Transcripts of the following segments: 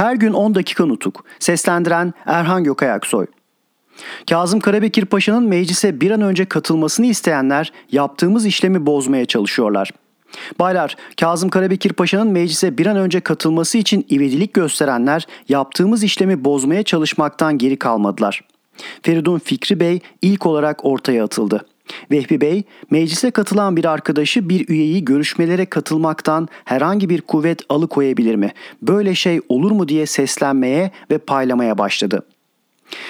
Her gün 10 dakika nutuk. Seslendiren Erhan Gökayaksoy. Kazım Karabekir Paşa'nın meclise bir an önce katılmasını isteyenler yaptığımız işlemi bozmaya çalışıyorlar. Baylar, Kazım Karabekir Paşa'nın meclise bir an önce katılması için ivedilik gösterenler yaptığımız işlemi bozmaya çalışmaktan geri kalmadılar. Feridun Fikri Bey ilk olarak ortaya atıldı. Vehbi Bey, meclise katılan bir arkadaşı bir üyeyi görüşmelere katılmaktan herhangi bir kuvvet alıkoyabilir mi? Böyle şey olur mu diye seslenmeye ve paylamaya başladı.''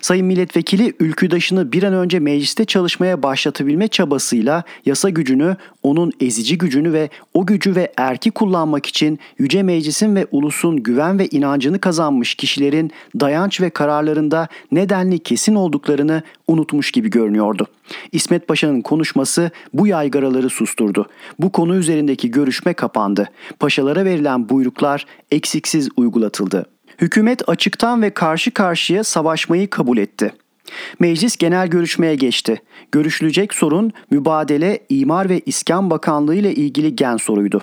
Sayın Milletvekili ülküdaşını bir an önce mecliste çalışmaya başlatabilme çabasıyla yasa gücünü, onun ezici gücünü ve o gücü ve erki kullanmak için Yüce Meclis'in ve ulusun güven ve inancını kazanmış kişilerin dayanç ve kararlarında nedenli kesin olduklarını unutmuş gibi görünüyordu. İsmet Paşa'nın konuşması bu yaygaraları susturdu. Bu konu üzerindeki görüşme kapandı. Paşalara verilen buyruklar eksiksiz uygulatıldı. Hükümet açıktan ve karşı karşıya savaşmayı kabul etti. Meclis genel görüşmeye geçti. Görüşülecek sorun mübadele, imar ve iskan bakanlığı ile ilgili gen soruydu.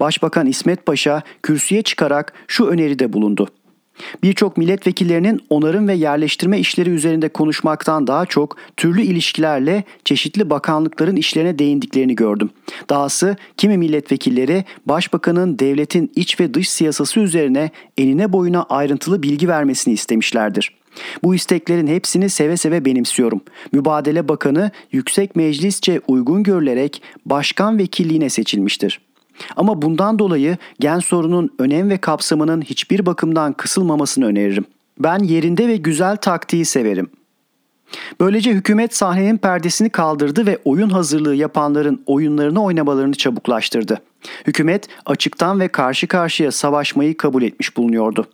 Başbakan İsmet Paşa kürsüye çıkarak şu öneride bulundu. Birçok milletvekillerinin onarım ve yerleştirme işleri üzerinde konuşmaktan daha çok türlü ilişkilerle çeşitli bakanlıkların işlerine değindiklerini gördüm. Dahası kimi milletvekilleri başbakanın devletin iç ve dış siyasası üzerine enine boyuna ayrıntılı bilgi vermesini istemişlerdir. Bu isteklerin hepsini seve seve benimsiyorum. Mübadele Bakanı yüksek meclisçe uygun görülerek başkan vekilliğine seçilmiştir. Ama bundan dolayı gen sorunun önem ve kapsamının hiçbir bakımdan kısılmamasını öneririm. Ben yerinde ve güzel taktiği severim. Böylece hükümet sahnenin perdesini kaldırdı ve oyun hazırlığı yapanların oyunlarını oynamalarını çabuklaştırdı. Hükümet açıktan ve karşı karşıya savaşmayı kabul etmiş bulunuyordu.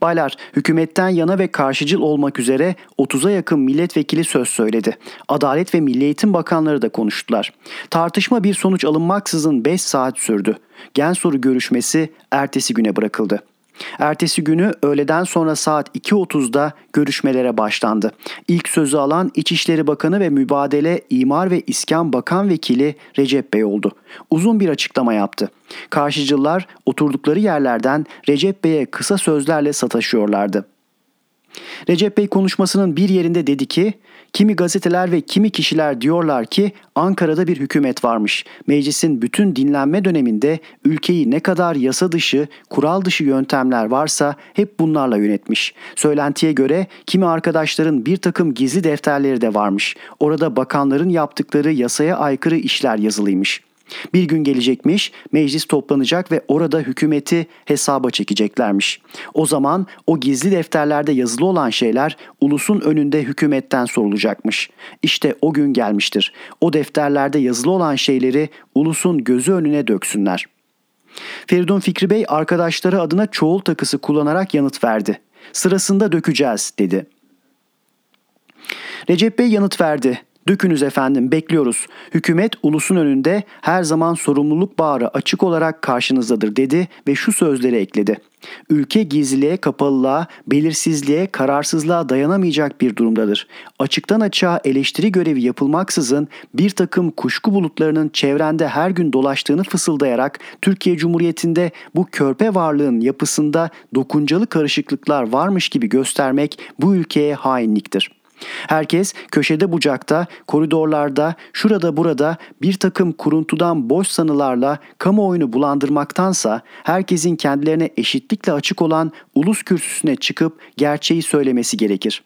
Baylar, hükümetten yana ve karşıcıl olmak üzere 30'a yakın milletvekili söz söyledi. Adalet ve Milli Eğitim Bakanları da konuştular. Tartışma bir sonuç alınmaksızın 5 saat sürdü. Gen soru görüşmesi ertesi güne bırakıldı. Ertesi günü öğleden sonra saat 2.30'da görüşmelere başlandı. İlk sözü alan İçişleri Bakanı ve Mübadele İmar ve İskan Bakan Vekili Recep Bey oldu. Uzun bir açıklama yaptı. Karşıcılar oturdukları yerlerden Recep Bey'e kısa sözlerle sataşıyorlardı. Recep Bey konuşmasının bir yerinde dedi ki, kimi gazeteler ve kimi kişiler diyorlar ki Ankara'da bir hükümet varmış. Meclisin bütün dinlenme döneminde ülkeyi ne kadar yasa dışı, kural dışı yöntemler varsa hep bunlarla yönetmiş. Söylentiye göre kimi arkadaşların bir takım gizli defterleri de varmış. Orada bakanların yaptıkları yasaya aykırı işler yazılıymış. Bir gün gelecekmiş, meclis toplanacak ve orada hükümeti hesaba çekeceklermiş. O zaman o gizli defterlerde yazılı olan şeyler ulusun önünde hükümetten sorulacakmış. İşte o gün gelmiştir. O defterlerde yazılı olan şeyleri ulusun gözü önüne döksünler. Feridun Fikri Bey arkadaşları adına çoğul takısı kullanarak yanıt verdi. Sırasında dökeceğiz dedi. Recep Bey yanıt verdi. Dökünüz efendim bekliyoruz. Hükümet ulusun önünde her zaman sorumluluk bağrı açık olarak karşınızdadır dedi ve şu sözleri ekledi. Ülke gizliliğe, kapalılığa, belirsizliğe, kararsızlığa dayanamayacak bir durumdadır. Açıktan açığa eleştiri görevi yapılmaksızın bir takım kuşku bulutlarının çevrende her gün dolaştığını fısıldayarak Türkiye Cumhuriyeti'nde bu körpe varlığın yapısında dokuncalı karışıklıklar varmış gibi göstermek bu ülkeye hainliktir.'' Herkes köşede bucakta, koridorlarda, şurada burada bir takım kuruntudan boş sanılarla kamuoyunu bulandırmaktansa herkesin kendilerine eşitlikle açık olan ulus kürsüsüne çıkıp gerçeği söylemesi gerekir.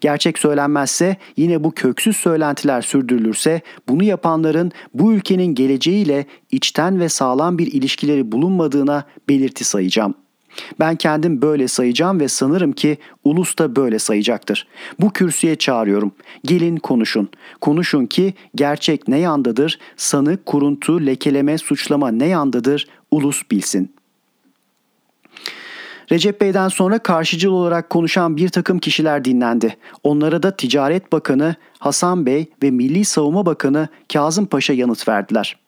Gerçek söylenmezse yine bu köksüz söylentiler sürdürülürse bunu yapanların bu ülkenin geleceğiyle içten ve sağlam bir ilişkileri bulunmadığına belirti sayacağım.'' Ben kendim böyle sayacağım ve sanırım ki ulus da böyle sayacaktır. Bu kürsüye çağırıyorum. Gelin konuşun. Konuşun ki gerçek ne yandadır, sanı, kuruntu, lekeleme, suçlama ne yandadır ulus bilsin. Recep Bey'den sonra karşıcıl olarak konuşan bir takım kişiler dinlendi. Onlara da Ticaret Bakanı Hasan Bey ve Milli Savunma Bakanı Kazım Paşa yanıt verdiler.''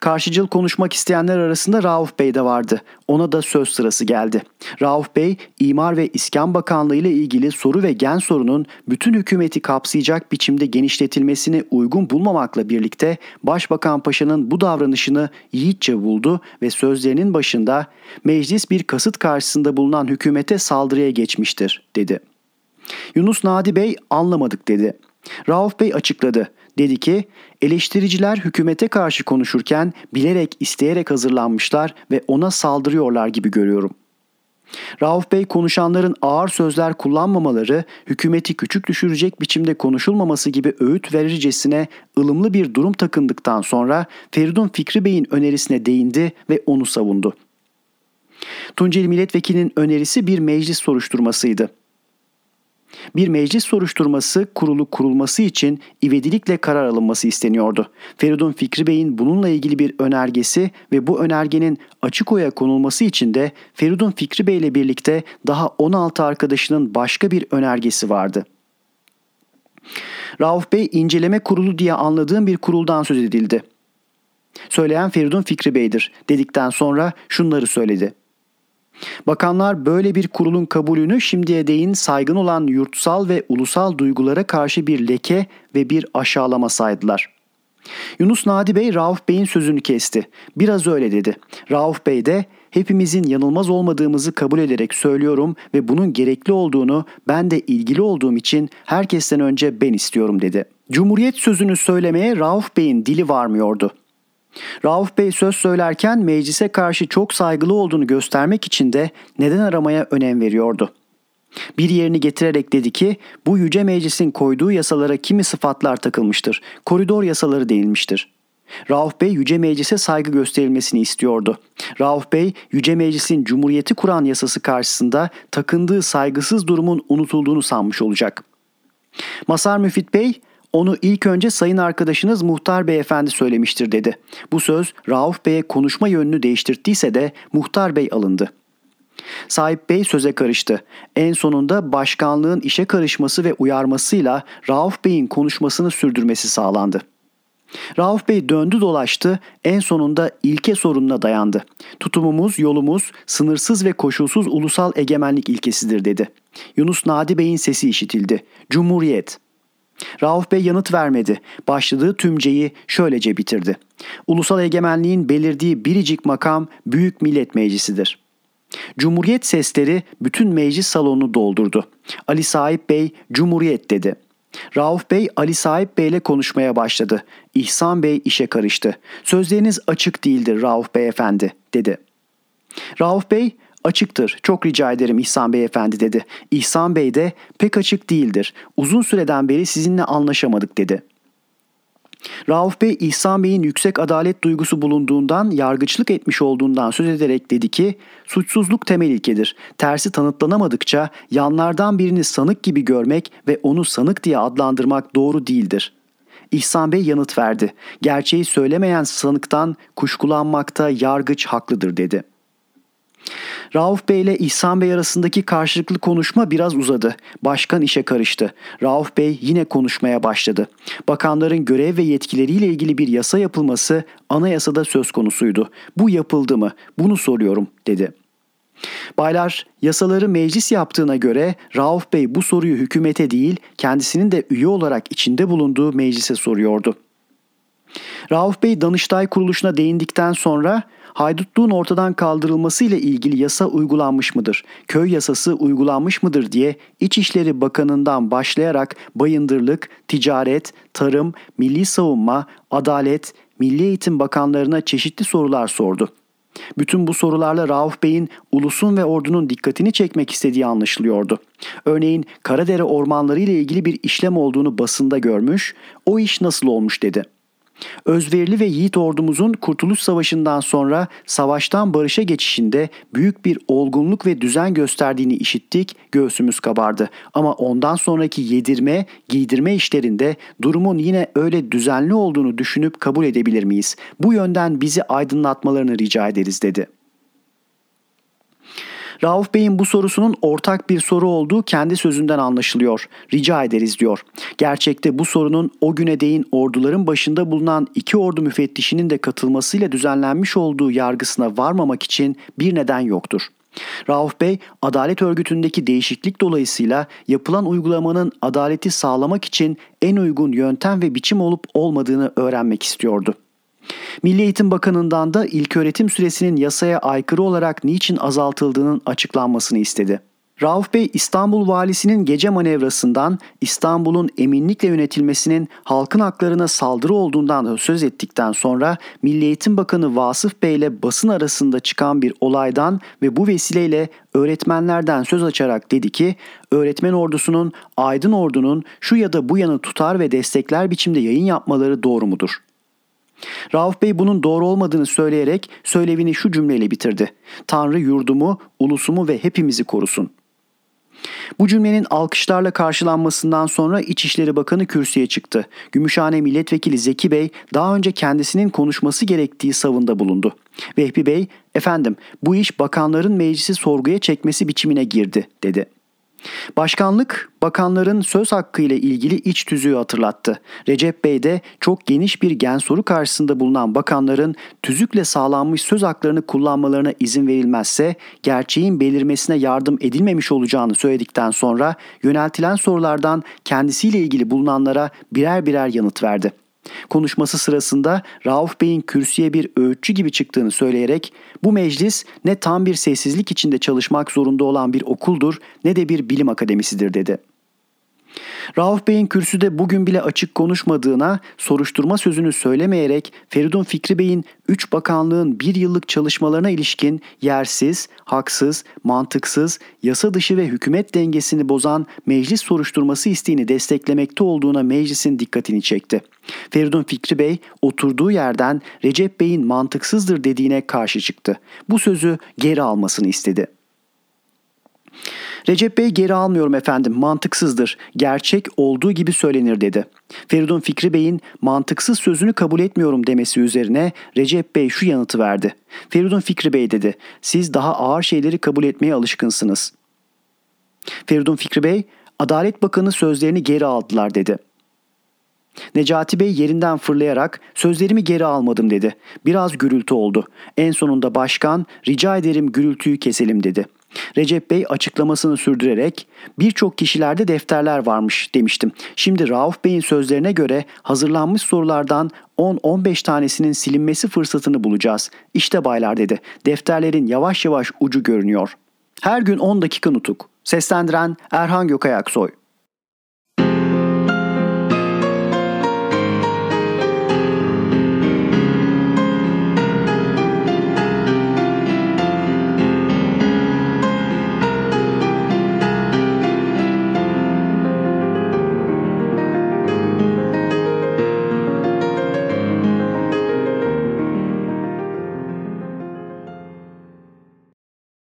Karşıcıl konuşmak isteyenler arasında Rauf Bey de vardı. Ona da söz sırası geldi. Rauf Bey, İmar ve İskan Bakanlığı ile ilgili soru ve gen sorunun bütün hükümeti kapsayacak biçimde genişletilmesini uygun bulmamakla birlikte Başbakan Paşa'nın bu davranışını yiğitçe buldu ve sözlerinin başında meclis bir kasıt karşısında bulunan hükümete saldırıya geçmiştir dedi. Yunus Nadi Bey anlamadık dedi. Rauf Bey açıkladı. Dedi ki eleştiriciler hükümete karşı konuşurken bilerek isteyerek hazırlanmışlar ve ona saldırıyorlar gibi görüyorum. Rauf Bey konuşanların ağır sözler kullanmamaları, hükümeti küçük düşürecek biçimde konuşulmaması gibi öğüt verircesine ılımlı bir durum takındıktan sonra Feridun Fikri Bey'in önerisine değindi ve onu savundu. Tunceli Milletvekilinin önerisi bir meclis soruşturmasıydı. Bir meclis soruşturması kurulu kurulması için ivedilikle karar alınması isteniyordu. Feridun Fikri Bey'in bununla ilgili bir önergesi ve bu önergenin açık oya konulması için de Feridun Fikri Bey ile birlikte daha 16 arkadaşının başka bir önergesi vardı. Rauf Bey inceleme kurulu diye anladığım bir kuruldan söz edildi. Söyleyen Feridun Fikri Bey'dir dedikten sonra şunları söyledi. Bakanlar böyle bir kurulun kabulünü şimdiye değin saygın olan yurtsal ve ulusal duygulara karşı bir leke ve bir aşağılama saydılar. Yunus Nadi Bey Rauf Bey'in sözünü kesti. Biraz öyle dedi. Rauf Bey de hepimizin yanılmaz olmadığımızı kabul ederek söylüyorum ve bunun gerekli olduğunu ben de ilgili olduğum için herkesten önce ben istiyorum dedi. Cumhuriyet sözünü söylemeye Rauf Bey'in dili varmıyordu. Rauf Bey söz söylerken meclise karşı çok saygılı olduğunu göstermek için de neden aramaya önem veriyordu. Bir yerini getirerek dedi ki bu yüce meclisin koyduğu yasalara kimi sıfatlar takılmıştır. Koridor yasaları değilmiştir. Rauf Bey Yüce Meclis'e saygı gösterilmesini istiyordu. Rauf Bey Yüce Meclis'in Cumhuriyeti kuran yasası karşısında takındığı saygısız durumun unutulduğunu sanmış olacak. Masar Müfit Bey onu ilk önce sayın arkadaşınız muhtar beyefendi söylemiştir dedi. Bu söz Rauf Bey'e konuşma yönünü değiştirttiyse de muhtar bey alındı. Sahip Bey söze karıştı. En sonunda başkanlığın işe karışması ve uyarmasıyla Rauf Bey'in konuşmasını sürdürmesi sağlandı. Rauf Bey döndü dolaştı, en sonunda ilke sorununa dayandı. Tutumumuz, yolumuz sınırsız ve koşulsuz ulusal egemenlik ilkesidir dedi. Yunus Nadi Bey'in sesi işitildi. Cumhuriyet. Rauf Bey yanıt vermedi. Başladığı tümceyi şöylece bitirdi. Ulusal egemenliğin belirdiği biricik makam Büyük Millet Meclisi'dir. Cumhuriyet sesleri bütün meclis salonunu doldurdu. Ali Sahip Bey Cumhuriyet dedi. Rauf Bey Ali Sahip Bey ile konuşmaya başladı. İhsan Bey işe karıştı. Sözleriniz açık değildir Rauf Bey efendi dedi. Rauf Bey Açıktır. Çok rica ederim İhsan Bey efendi dedi. İhsan Bey de pek açık değildir. Uzun süreden beri sizinle anlaşamadık dedi. Rauf Bey İhsan Bey'in yüksek adalet duygusu bulunduğundan, yargıçlık etmiş olduğundan söz ederek dedi ki, suçsuzluk temel ilkedir. Tersi tanıtlanamadıkça yanlardan birini sanık gibi görmek ve onu sanık diye adlandırmak doğru değildir. İhsan Bey yanıt verdi. Gerçeği söylemeyen sanıktan kuşkulanmakta yargıç haklıdır dedi.'' Rauf Bey ile İhsan Bey arasındaki karşılıklı konuşma biraz uzadı. Başkan işe karıştı. Rauf Bey yine konuşmaya başladı. Bakanların görev ve yetkileriyle ilgili bir yasa yapılması anayasada söz konusuydu. Bu yapıldı mı? Bunu soruyorum dedi. Baylar, yasaları meclis yaptığına göre Rauf Bey bu soruyu hükümete değil, kendisinin de üye olarak içinde bulunduğu meclise soruyordu. Rauf Bey Danıştay kuruluşuna değindikten sonra haydutluğun ortadan kaldırılması ile ilgili yasa uygulanmış mıdır? Köy yasası uygulanmış mıdır diye İçişleri Bakanı'ndan başlayarak bayındırlık, ticaret, tarım, milli savunma, adalet, Milli Eğitim Bakanlarına çeşitli sorular sordu. Bütün bu sorularla Rauf Bey'in ulusun ve ordunun dikkatini çekmek istediği anlaşılıyordu. Örneğin Karadere ormanları ile ilgili bir işlem olduğunu basında görmüş, o iş nasıl olmuş dedi. Özverili ve yiğit ordumuzun Kurtuluş Savaşı'ndan sonra savaştan barışa geçişinde büyük bir olgunluk ve düzen gösterdiğini işittik, göğsümüz kabardı. Ama ondan sonraki yedirme, giydirme işlerinde durumun yine öyle düzenli olduğunu düşünüp kabul edebilir miyiz? Bu yönden bizi aydınlatmalarını rica ederiz dedi.'' Rauf Bey'in bu sorusunun ortak bir soru olduğu kendi sözünden anlaşılıyor. Rica ederiz diyor. Gerçekte bu sorunun o güne değin orduların başında bulunan iki ordu müfettişinin de katılmasıyla düzenlenmiş olduğu yargısına varmamak için bir neden yoktur. Rauf Bey, adalet örgütündeki değişiklik dolayısıyla yapılan uygulamanın adaleti sağlamak için en uygun yöntem ve biçim olup olmadığını öğrenmek istiyordu. Milli Eğitim Bakanı'ndan da ilköğretim süresinin yasaya aykırı olarak niçin azaltıldığının açıklanmasını istedi. Rauf Bey İstanbul valisinin gece manevrasından İstanbul'un eminlikle yönetilmesinin halkın haklarına saldırı olduğundan da söz ettikten sonra Milli Eğitim Bakanı Vasıf Bey ile basın arasında çıkan bir olaydan ve bu vesileyle öğretmenlerden söz açarak dedi ki öğretmen ordusunun aydın ordunun şu ya da bu yanı tutar ve destekler biçimde yayın yapmaları doğru mudur? Rauf Bey bunun doğru olmadığını söyleyerek söylevini şu cümleyle bitirdi. Tanrı yurdumu, ulusumu ve hepimizi korusun. Bu cümlenin alkışlarla karşılanmasından sonra İçişleri Bakanı kürsüye çıktı. Gümüşhane Milletvekili Zeki Bey daha önce kendisinin konuşması gerektiği savında bulundu. Vehbi Bey, efendim bu iş bakanların meclisi sorguya çekmesi biçimine girdi dedi. Başkanlık bakanların söz hakkı ile ilgili iç tüzüğü hatırlattı. Recep Bey de çok geniş bir gen soru karşısında bulunan bakanların tüzükle sağlanmış söz haklarını kullanmalarına izin verilmezse gerçeğin belirmesine yardım edilmemiş olacağını söyledikten sonra yöneltilen sorulardan kendisiyle ilgili bulunanlara birer birer yanıt verdi. Konuşması sırasında Rauf Bey'in kürsüye bir öğütçü gibi çıktığını söyleyerek bu meclis ne tam bir sessizlik içinde çalışmak zorunda olan bir okuldur ne de bir bilim akademisidir dedi. Rauf Bey'in kürsüde bugün bile açık konuşmadığına, soruşturma sözünü söylemeyerek Feridun Fikri Bey'in 3 bakanlığın bir yıllık çalışmalarına ilişkin yersiz, haksız, mantıksız, yasa dışı ve hükümet dengesini bozan meclis soruşturması isteğini desteklemekte olduğuna meclisin dikkatini çekti. Feridun Fikri Bey oturduğu yerden Recep Bey'in mantıksızdır dediğine karşı çıktı. Bu sözü geri almasını istedi. Recep Bey geri almıyorum efendim mantıksızdır. Gerçek olduğu gibi söylenir dedi. Feridun Fikri Bey'in mantıksız sözünü kabul etmiyorum demesi üzerine Recep Bey şu yanıtı verdi. Feridun Fikri Bey dedi. Siz daha ağır şeyleri kabul etmeye alışkınsınız. Feridun Fikri Bey, Adalet Bakanı sözlerini geri aldılar dedi. Necati Bey yerinden fırlayarak sözlerimi geri almadım dedi. Biraz gürültü oldu. En sonunda başkan rica ederim gürültüyü keselim dedi. Recep Bey açıklamasını sürdürerek birçok kişilerde defterler varmış demiştim. Şimdi Rauf Bey'in sözlerine göre hazırlanmış sorulardan 10-15 tanesinin silinmesi fırsatını bulacağız. İşte baylar dedi. Defterlerin yavaş yavaş ucu görünüyor. Her gün 10 dakika nutuk. Seslendiren Erhan Gökayaksoy.